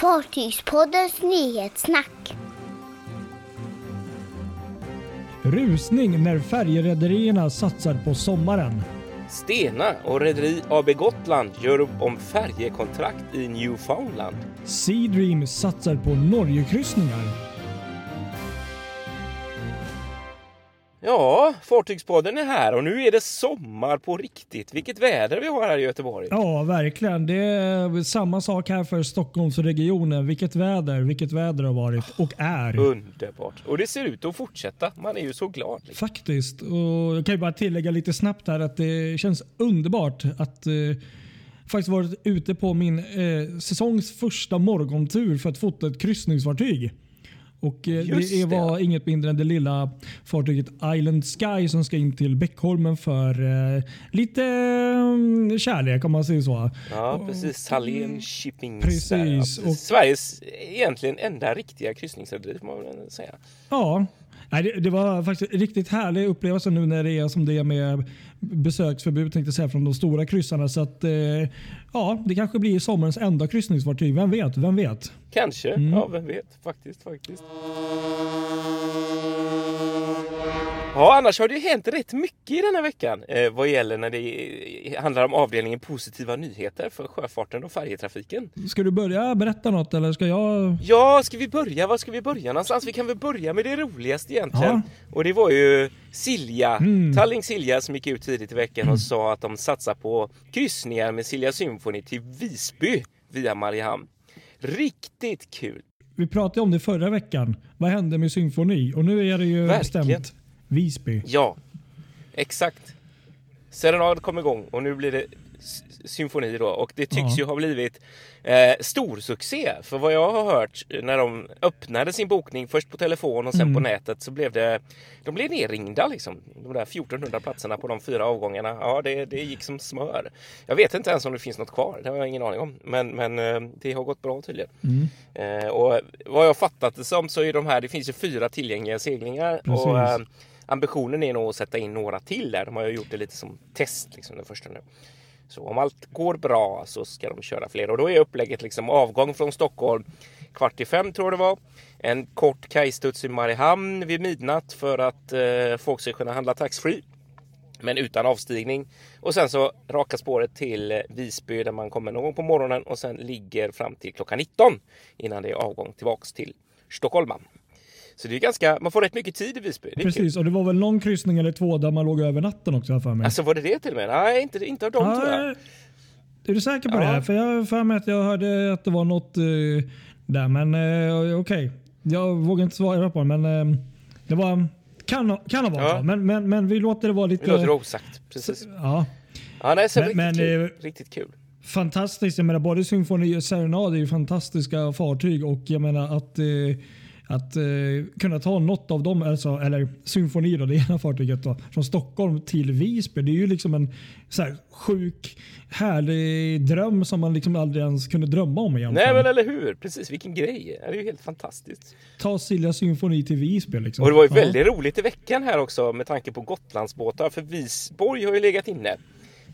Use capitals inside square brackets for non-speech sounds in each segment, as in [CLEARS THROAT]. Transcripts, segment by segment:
Fartygspoddens nyhetssnack. Rusning när färjerederierna satsar på sommaren. Stena och Rederi AB Gotland gör upp om färjekontrakt i Newfoundland. Sea Dream satsar på Norgekryssningar. Ja, Fartygspodden är här och nu är det sommar på riktigt. Vilket väder vi har här i Göteborg. Ja, verkligen. Det är samma sak här för Stockholmsregionen. Vilket väder, vilket väder det har varit och är. Underbart. Och det ser ut att fortsätta. Man är ju så glad. Liksom. Faktiskt. Och jag kan ju bara tillägga lite snabbt här att det känns underbart att eh, faktiskt varit ute på min eh, säsongs första morgontur för att fota ett kryssningsfartyg. Och eh, det var det. inget mindre än det lilla fartyget Island Sky som ska in till Bäckholmen för eh, lite um, kärlek om man säger så. Ja precis. Salén Shipping. Precis. Och, Sveriges egentligen enda riktiga kryssningsrederi får man väl säga. Ja. Nej, det, det, var faktiskt riktigt härlig upplevelse nu när det är som det är med besöksförbud tänkte säga, från de stora kryssarna. Så att, eh, ja, det kanske blir sommarens enda kryssningsfartyg. Vem vet? Vem vet? Kanske. Mm. Ja, vem vet? Faktiskt, faktiskt. Ja, annars har det hänt rätt mycket i denna veckan eh, vad gäller när det handlar om avdelningen positiva nyheter för sjöfarten och färjetrafiken. Ska du börja berätta något eller ska jag? Ja, ska vi börja? Var ska vi börja någonstans? Vi kan väl börja med det roligaste egentligen. Ja. Och det var ju Silja, mm. Tallink Silja som gick ut tidigt i veckan och mm. sa att de satsar på kryssningar med Silja Symphony till Visby via Mariehamn. Riktigt kul! Vi pratade om det förra veckan. Vad hände med symfoni? Och nu är det ju Verkligen. bestämt Visby. Ja, exakt. Serenad kom igång och nu blir det symfoni då och det tycks ja. ju ha blivit eh, stor succé. För vad jag har hört när de öppnade sin bokning först på telefon och sen mm. på nätet så blev det de blev nerringda liksom. De där 1400 platserna på de fyra avgångarna. Ja, det, det gick som smör. Jag vet inte ens om det finns något kvar. Det har jag ingen aning om. Men, men eh, det har gått bra tydligen. Mm. Eh, och vad jag fattat det som så är de här. Det finns ju fyra tillgängliga seglingar. Precis. Och, eh, ambitionen är nog att sätta in några till där. De har ju gjort det lite som test liksom den första nu. Så om allt går bra så ska de köra fler och då är upplägget liksom avgång från Stockholm kvart i fem tror jag det var. En kort kajstuds i Mariehamn vid midnatt för att eh, folk ska kunna handla taxfree. Men utan avstigning. Och sen så raka spåret till eh, Visby där man kommer någon gång på morgonen och sen ligger fram till klockan 19 innan det är avgång tillbaks till Stockholm. Så det är ganska, man får rätt mycket tid i Visby. Precis, kul. och det var väl någon kryssning eller två där man låg över natten också för mig. Alltså var det det till och med? Nej, inte, inte av dem tror jag. Är du säker på ja. det? För jag har för mig att jag hörde att det var något uh, där, men uh, okej. Okay. Jag vågar inte svara på det, men uh, det var kan, kan ha varit ja. så. Men, men, men vi låter det vara lite... Vi låter det osagt. Precis. Ja. Ja, nej, så men, riktigt, men, kul. riktigt kul. Fantastiskt. Jag menar, både Symfoni och Serenade är ju fantastiska fartyg och jag menar att att eh, kunna ta något av dem, alltså, eller Symfoni, då, det ena fartyget, då, från Stockholm till Visby. Det är ju liksom en så här, sjuk, härlig dröm som man liksom aldrig ens kunde drömma om egentligen. Nej men eller hur, precis vilken grej. Det är ju helt fantastiskt. Ta Silja Symfoni till Visby. Liksom. Och det var ju väldigt roligt i veckan här också med tanke på Gotlandsbåtar. För Visborg har ju legat inne.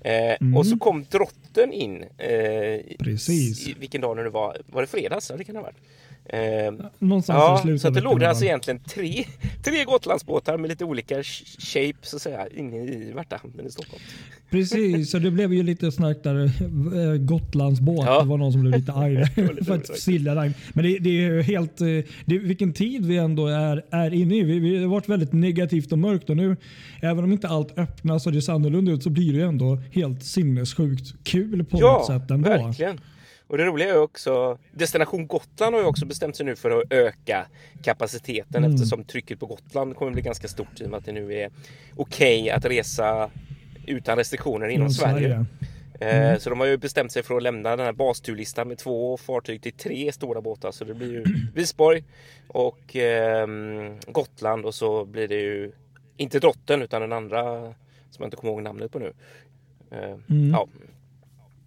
Eh, mm. Och så kom drotten in. Eh, Precis. I, vilken dag nu det var. Var det fredags? Ja, det kan det ha varit. Eh, Någonstans ja, så att det låg det alltså egentligen tre, tre Gotlandsbåtar med lite olika shape så att säga inne i Värtahamnen i Stockholm. Precis, så det blev ju lite snack där. Eh, Gotlandsbåt. Ja. Det var någon som blev lite arg [LAUGHS] [LAUGHS] för att Silja Men det, det, är helt, eh, det vilken tid vi ändå är, är inne i. Vi, vi har varit väldigt negativt och mörkt och nu, även om inte allt öppnas och det ser annorlunda ut så blir det ju ändå helt sinnessjukt kul på ja, något sätt ändå. Verkligen. Och det roliga är också, Destination Gotland har ju också bestämt sig nu för att öka kapaciteten mm. eftersom trycket på Gotland kommer bli ganska stort i och med att det nu är okej okay att resa utan restriktioner inom, inom Sverige. Sverige. Eh, mm. Så de har ju bestämt sig för att lämna den här basturlistan med två fartyg till tre stora båtar. Så det blir ju [CLEARS THROAT] Visborg och eh, Gotland och så blir det ju inte Drotten utan den andra som jag inte kommer ihåg namnet på nu. Eh, mm. Ja,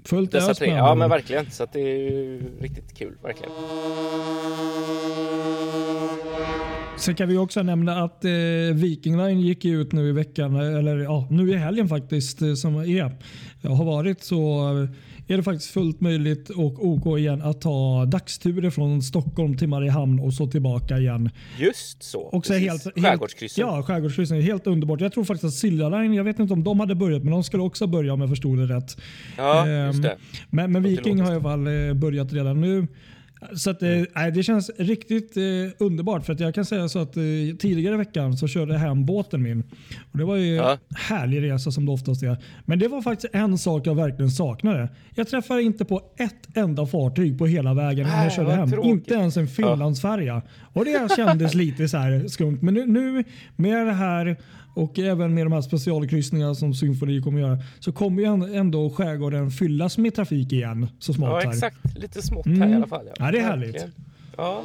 Fullt Dessa tre. Ja men verkligen. Så det är riktigt kul. Verkligen. Sen kan vi också nämna att eh, Viking Line gick ut nu i veckan, eller ja, nu i helgen faktiskt, eh, som är, har varit så är det faktiskt fullt möjligt och OK igen att ta dagsturer från Stockholm till Mariehamn och så tillbaka igen. Just så. Och så helt, helt, skärgårdskryssen. Ja, skärgårdskryssen. Helt underbart. Jag tror faktiskt att Silja Line, jag vet inte om de hade börjat, men de skulle också börja om jag förstod det rätt. Ja, Ehm, just det. Men, men Viking har i alla fall eh, börjat redan nu. Så att, eh, Mm. det känns riktigt eh, underbart. För att jag kan säga så att eh, tidigare i veckan så körde jag hem båten min. Och det var ju Ja. en härlig resa som det oftast är. Men det var faktiskt en sak jag verkligen saknade. Jag träffade inte på ett enda fartyg på hela vägen när jag körde hem. tråkigt. Inte ens en Finlandsfärja. Och det kändes [LAUGHS] lite så här skumt. Men nu, nu med det här och även med de här specialkryssningarna som Symfoni kommer göra så kommer ju ändå- skärgården fyllas med trafik igen så smått. Ja, här. exakt. Lite smått Mm. här i alla fall. Ja, det är härligt. Ja.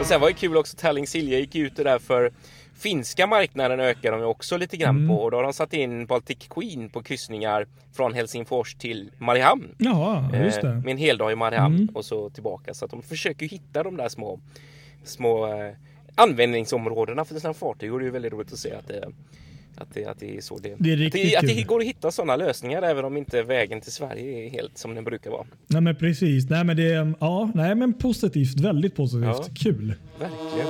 Och sen var det kul också, Tallink Silja gick ut det där för finska marknaden ökar de också lite grann Mm. på och då har de satt in Baltic Queen på kryssningar från Helsingfors till Mariehamn. Ja, just Eh, det. Med en hel dag i Mariehamn Mm. och så tillbaka. Så att de försöker hitta de där små, små eh, användningsområdena för sina fartyg. Och det är väldigt roligt att se att det, att det, att det är så det, Det är att, det, att det går att hitta sådana lösningar även om inte vägen till Sverige är helt som den brukar vara. Nej men precis. Nej men det är ja, nej men positivt. Väldigt positivt. Ja. Kul. Verkligen.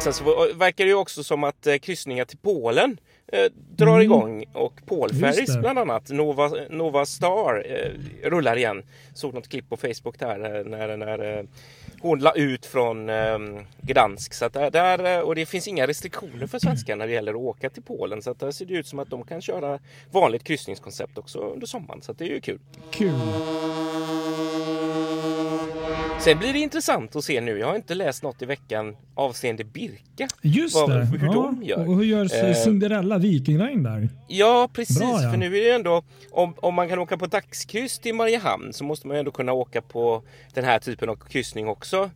Sen så verkar det ju också som att eh, kryssningar till Polen eh, drar Mm. igång och Polferries bland annat, Nova, Nova Star eh, rullar igen. Såg något klipp på Facebook där eh, när, när eh, hon la ut från eh, Gdansk. Så att där, där, eh, och det finns inga restriktioner för svenskar när det gäller att åka till Polen. Så att där ser det ut som att de kan köra vanligt kryssningskoncept också under sommaren. Så att det är ju kul. Kul. Sen blir det intressant att se nu. Jag har inte läst något i veckan avseende Birka. Just Vad- det. hur ja. de gör. Och hur gör Eh. Cinderella Viking Line där? Ja, precis. Bra, ja. För nu är det ändå, om, om man kan åka på dagskryss till Mariehamn så måste man ju ändå kunna åka på den här typen av kryssning också.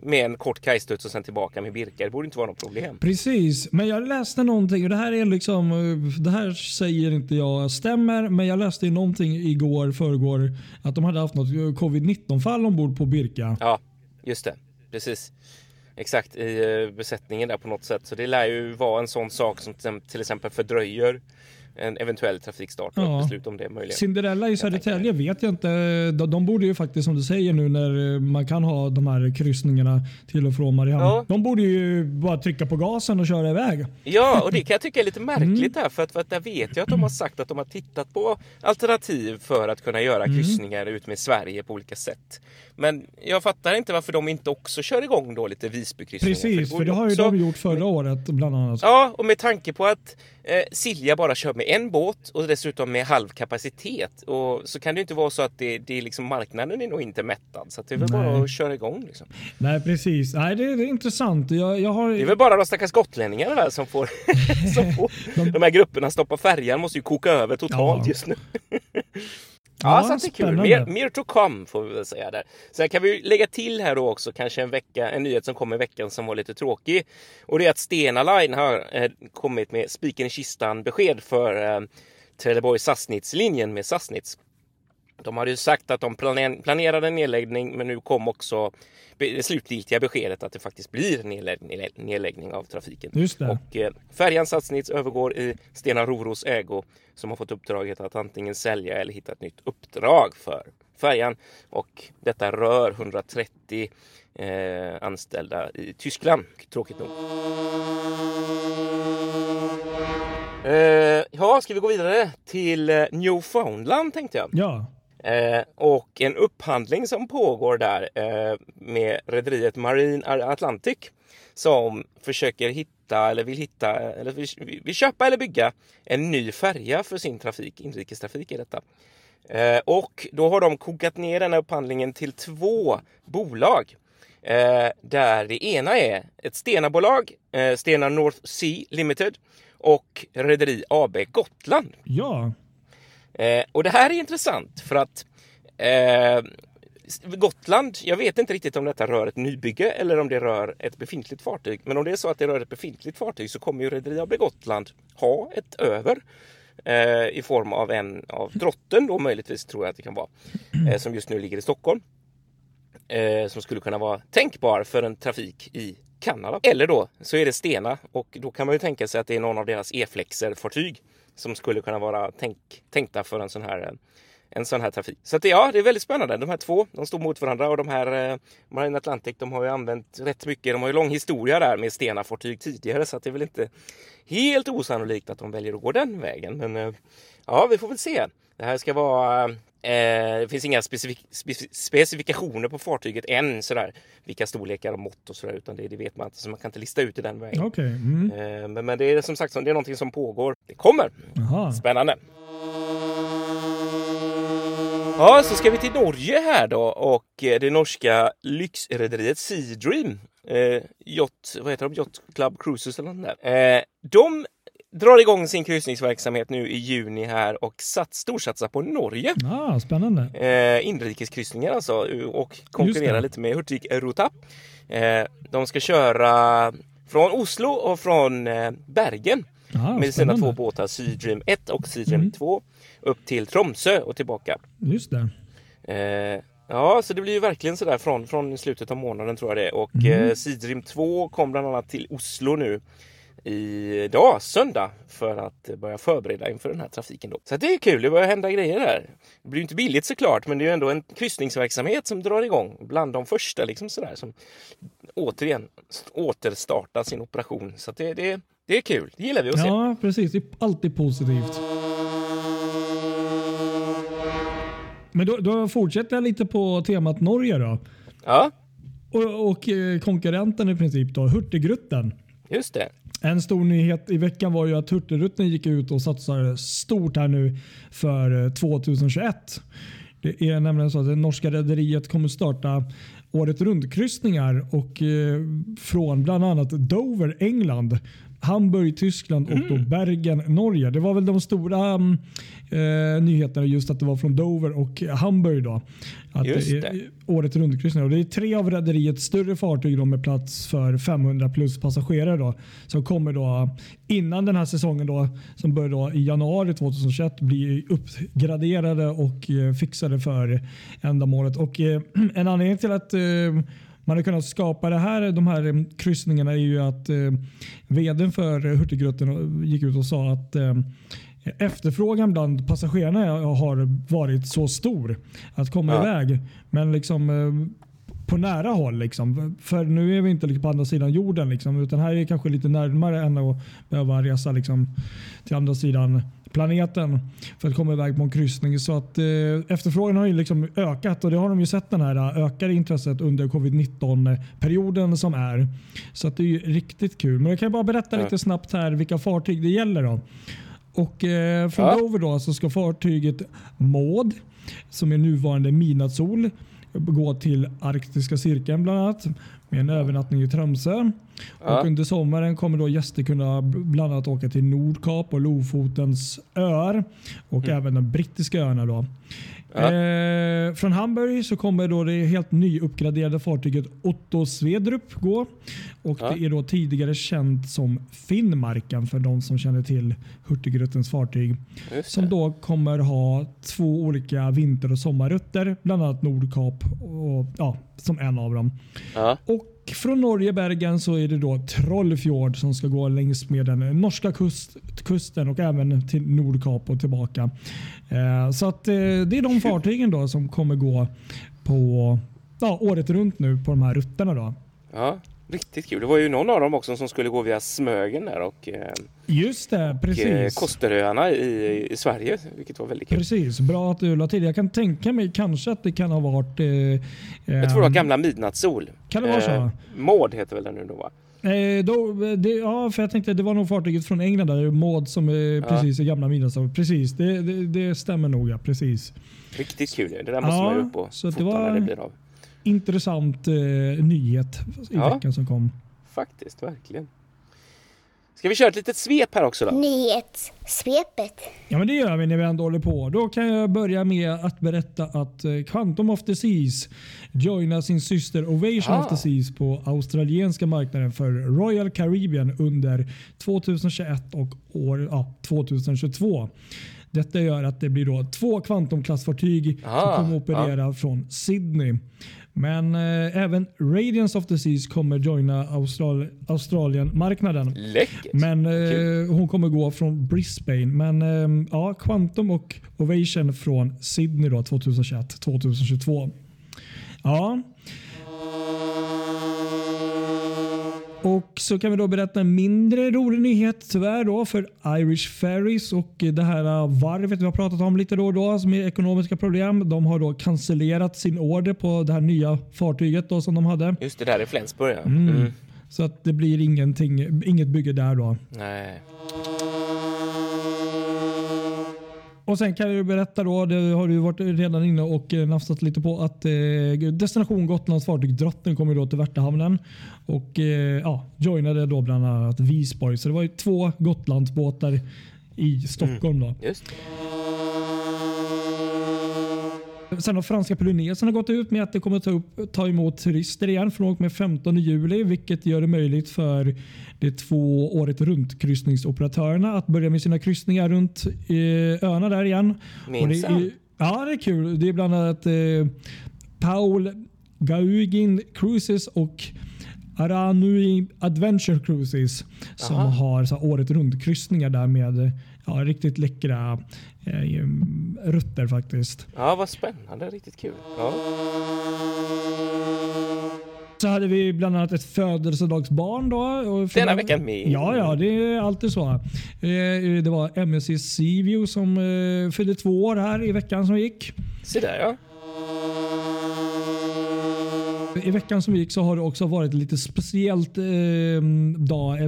Med en kort kajstuds och sen tillbaka med Birka. Det borde inte vara något problem. Precis, men jag läste någonting och det här är liksom, eh, det här säger inte jag stämmer, men jag läste någonting igår, förrgår, att de hade haft något eh, covid-19 fall ombord på Birka. Ja, just det. Precis. Exakt, i eh, besättningen där på något sätt. Så det lär ju vara en sån sak som till exempel fördröjer en eventuell trafikstart och Ja. beslut om det möjligen. Cinderella i Södertälje vet jag inte. De, de borde ju faktiskt som du säger nu när eh, man kan ha de här kryssningarna till och från Mariehamn. Ja. De borde ju bara trycka på gasen och köra iväg. Ja, och det kan jag tycka är lite märkligt Mm. här för att, för att där vet jag att de har sagt att de har tittat på alternativ för att kunna göra Mm. kryssningar ut med Sverige på olika sätt. Men jag fattar inte varför de inte också kör igång då lite Visbykryssningar. Precis, för det ju har ju också- de gjort förra året bland annat. Ja, och med tanke på att eh, Silja bara kör med en båt och dessutom med halv kapacitet. Och så kan det inte vara så att det, det är liksom marknaden är nog inte mättad. Så det är väl bara Nej. att köra igång. Liksom. Nej, precis. Nej, det, det är intressant. Jag, jag har... Det är väl bara de stackars gotlänningarna där som får, [LAUGHS] som får de här grupperna stoppa färjan måste ju koka över totalt Ja. just nu. [LAUGHS] Ja, så det är kul. Mer, mer to come får vi väl säga där. Sen kan vi lägga till här då också kanske en vecka, en nyhet som kom i veckan som var lite tråkig. Och det är att Stena Line har eh, kommit med spiken i kistan besked för eh, Trelleborg Sassnitz-linjen med Sassnitz. De hade ju sagt att de planer- planerade en nedläggning men nu kom också det slutgiltiga beskedet att det faktiskt blir nedlä- nedläggning av trafiken. Just det. Och eh, färjan övergår i Stena Roros ägo som har fått uppdraget att antingen sälja eller hitta ett nytt uppdrag för färjan. Och detta rör 130 eh, anställda i Tyskland, tråkigt nog. Eh, ja, ska vi gå vidare till eh, Newfoundland tänkte jag. Ja. Eh, och en upphandling som pågår där eh, med rederiet Marine Atlantic som försöker hitta eller vill hitta eller vill, vill köpa eller bygga en ny färja för sin trafik, inrikestrafik i detta. Eh, och då har de kokat ner den här upphandlingen till två bolag. Eh, där det ena är ett Stena-bolag, eh, Stena North Sea Limited och Rederi AB Gotland. Ja. Eh, och det här är intressant för att eh, Gotland, jag vet inte riktigt om detta rör ett nybygge eller om det rör ett befintligt fartyg. Men om det är så att det rör ett befintligt fartyg så kommer ju Rederi AB Gotland ha ett över eh, i form av en av drotten då möjligtvis tror jag att det kan vara, eh, som just nu ligger i Stockholm. eh, som skulle kunna vara tänkbar för en trafik i Kanada. Eller då så är det Stena och då kan man ju tänka sig att det är någon av deras E-flexer-fartyg som skulle kunna vara tänk, tänkta för en sån här eh, en sån här trafik. Så att ja, det är väldigt spännande. De här två, de står mot varandra och de här eh, Marine Atlantic, de har ju använt rätt mycket. De har ju lång historia där med Stena-fartyg tidigare så att det är väl inte helt osannolikt att de väljer att gå den vägen. Men eh, ja, vi får väl se. Det här ska vara eh, eh, det finns inga specifik specifikationer på fartyget än sådär. Vilka storlekar och mått och sådär utan det, det, vet man inte så man kan inte lista ut i den vägen. Okay. Mm. Eh, men, men, det är som sagt det är någonting som pågår. Det kommer. Aha. Spännande. Ja, så ska vi till Norge här då och eh, det norska lyxrederiet Seadream. Eh, yacht, vad heter de? Yacht Club Cruises eller något där. Eh, de drar igång sin kryssningsverksamhet nu i juni här och sat, storsatsar på Norge. Ah, spännande. Eh, inrikeskryssningar alltså och konkurrerar lite med Hurtig Ruta. Eh, de ska köra från Oslo och från eh, Bergen ah, med sina två båtar Seadream 1 och Seadream mm. 2 upp till Tromsö och tillbaka. Just det. Eh, ja, så det blir ju verkligen sådär från, från slutet av månaden tror jag det Och mm. eh, Seadream 2 kom bland annat till Oslo nu idag, söndag, för att börja förbereda inför den här trafiken. Då. Så det är kul, det börjar hända grejer där. Det blir inte billigt såklart, men det är ändå en kryssningsverksamhet som drar igång bland de första liksom sådär som återigen återstartar sin operation. Så det, det, det är kul, det gillar vi att se. Ja, precis. Det är alltid positivt. Men då, då fortsätter jag lite på temat Norge då. Ja. Och, och eh, konkurrenten i princip då, Hurtigruten. Just det. En stor nyhet i veckan var ju att Hurtigruten gick ut och satsar stort här nu för eh, 2021. Det är nämligen så att det norska rederiet kommer starta året runt-kryssningar och eh, från bland annat Dover, England Hamburg, Tyskland och mm. Bergen, Norge. Det var väl de stora um, eh, nyheterna just att det var från Dover och Hamburg. Då. Att just det. det året runtkryssningar. Det är tre av rederiets större fartyg då med plats för 500 plus passagerare då, som kommer då innan den här säsongen då, som börjar då i januari 2021 bli uppgraderade och eh, fixade för ändamålet. Och, eh, [CLEARS THROAT] en anledning till att eh, man har kunnat skapa det här, de här kryssningarna är ju att eh, vdn för Hurtigruten gick ut och sa att eh, efterfrågan bland passagerarna har varit så stor att komma ja. iväg. Men liksom eh, på nära håll. Liksom. För nu är vi inte på andra sidan jorden. Liksom, utan här är det kanske lite närmare än att behöva resa liksom, till andra sidan planeten för att komma iväg på en kryssning. Så att, eh, efterfrågan har ju liksom ökat och det har de ju sett den här eh, ökade intresset under covid-19 perioden som är. Så att det är ju riktigt kul. Men jag kan bara berätta ja. lite snabbt här vilka fartyg det gäller. Då. Och eh, från ja. Dover då så ska fartyget Maud som är nuvarande midnattssol gå till Arktiska cirkeln bland annat med en övernattning i Tromsö. Ja. Och under sommaren kommer då gäster kunna bland annat åka till Nordkap och Lofotens öar och mm. även de brittiska öarna. Då. Ja. Eh, från Hamburg så kommer då det helt nyuppgraderade fartyget Otto Svedrup gå. Och ja. Det är då tidigare känt som Finnmarken för de som känner till Hurtigrutens fartyg. Som då kommer ha två olika vinter och sommarrutter, bland annat Nordkap och, ja, som en av dem. Ja. Och från Norge, Bergen, så är det då Trollfjord som ska gå längs med den norska kust, kusten och även till Nordkap och tillbaka. Eh, så att eh, det är de fartygen då som kommer gå på ja, året runt nu på de här rutterna. Då. Ja. Riktigt kul. Det var ju någon av dem också som skulle gå via Smögen där och, eh, Just det, och precis. Eh, Kosteröarna i, i Sverige, vilket var väldigt kul. Precis, bra att du la till. Jag kan tänka mig kanske att det kan ha varit... Eh, jag tror det var gamla Midnattssol. Kan det vara så? Eh, Maud heter väl den nu då va? Eh, då, det, ja, för jag tänkte det var nog fartyget från England där, Maud som är precis ja. i gamla Midnattssol. Precis, det, det, det, stämmer nog ja, precis. Riktigt kul. Det där måste ja, man ju upp och fota när det blir av intressant eh, nyhet i ja, veckan som kom. Faktiskt, verkligen. Ska vi köra ett litet svep här också då? Nyhetssvepet. Ja men det gör vi när vi ändå håller på. Då kan jag börja med att berätta att eh, Quantum of the Seas joinar sin syster Ovation ah. of the Seas på australienska marknaden för Royal Caribbean under 2021 och år, ja, 2022. Detta gör att det blir då två kvantumklassfartyg som kommer att operera ah. från Sydney. Men eh, även Radiance of the Seas kommer joina Austral Australien-marknaden. Läckert! Men eh, hon kommer gå från Brisbane. Men eh, ja, Quantum och Ovation från Sydney då 2021-2022. Ja. Och så kan vi då berätta en mindre rolig nyhet tyvärr då för Irish Ferries och det här uh, varvet vi har pratat om lite då och då som är ekonomiska problem. De har då cancellerat sin order på det här nya fartyget då som de hade. Just det där i Flensburg ja. Mm. Så att det blir ingenting, inget bygge där då. Nej. Och sen kan jag berätta då, det har du varit redan inne och eh, nafsat lite på att eh, Destination Gotlands fartyg Drotten kommer då till Värtahamnen och eh, ja, joinade då bland annat Visborg. Så det var ju två Gotlandsbåtar i Stockholm då. Mm, just Sen har franska Polynesien gått ut med att det kommer ta, upp, ta emot turister igen från och med 15 juli, vilket gör det möjligt för de två året runt kryssningsoperatörerna att börja med sina kryssningar runt eh, öarna där igen. Minsann. ja, det är kul. Det är bland annat eh, Paul Gaugin Cruises och Aranui Adventure Cruises som Aha. har så året runt kryssningar där med ja, riktigt läckra eh, rutter faktiskt. Ja, vad spännande. Riktigt kul. Ja. Så hade vi bland annat ett födelsedagsbarn då. och Denna veckan med. Ja, ja, det är alltid så. Eh, Det var MSC Seaview som eh, fyllde två år här i veckan som gick. Se där ja. I veckan som gick så har det också varit lite speciellt eh, dag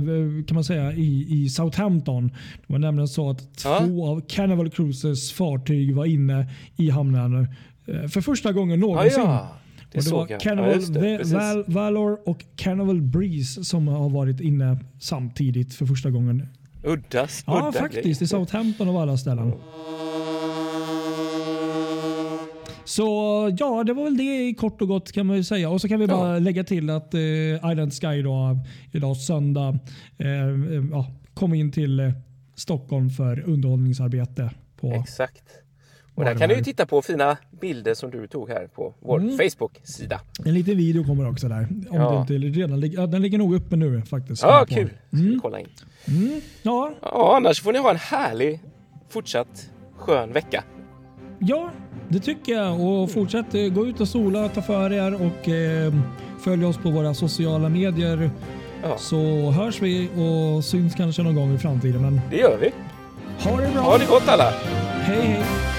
kan man säga i, i Southampton. Det var nämligen så att Ja. två av Carnival Cruises fartyg var inne i hamnen eh, för första gången Ja, någonsin. ja. Det och det var jag. Carnival Ja, det. Val- Valor och Carnival Breeze som har varit inne samtidigt för första gången. Uddas. Ja, udda faktiskt. I Southampton av alla ställen. Så ja, det var väl det i kort och gott kan man ju säga. Och så kan vi bara lägga till att eh, Island Sky då, idag söndag eh, eh, ja, kom in till eh, Stockholm för underhållningsarbete. På, Exakt. Och där kan du titta på fina bilder som du tog här på vår Mm. Facebook-sida. en liten video kommer också där. Om Ja. det inte redan ja, den ligger nog uppe nu faktiskt. Ja, På- kul. Ska vi kolla in. Mm, ja, Ja, annars får ni ha en härlig fortsatt skön vecka. Ja, det tycker jag. Och fortsätt eh, gå ut och sola, ta för er och eh, följ oss på våra sociala medier. Ja. Så hörs vi och syns kanske någon gång i framtiden. Men Det gör vi. ha det bra! Ha det gott alla! Hej hej!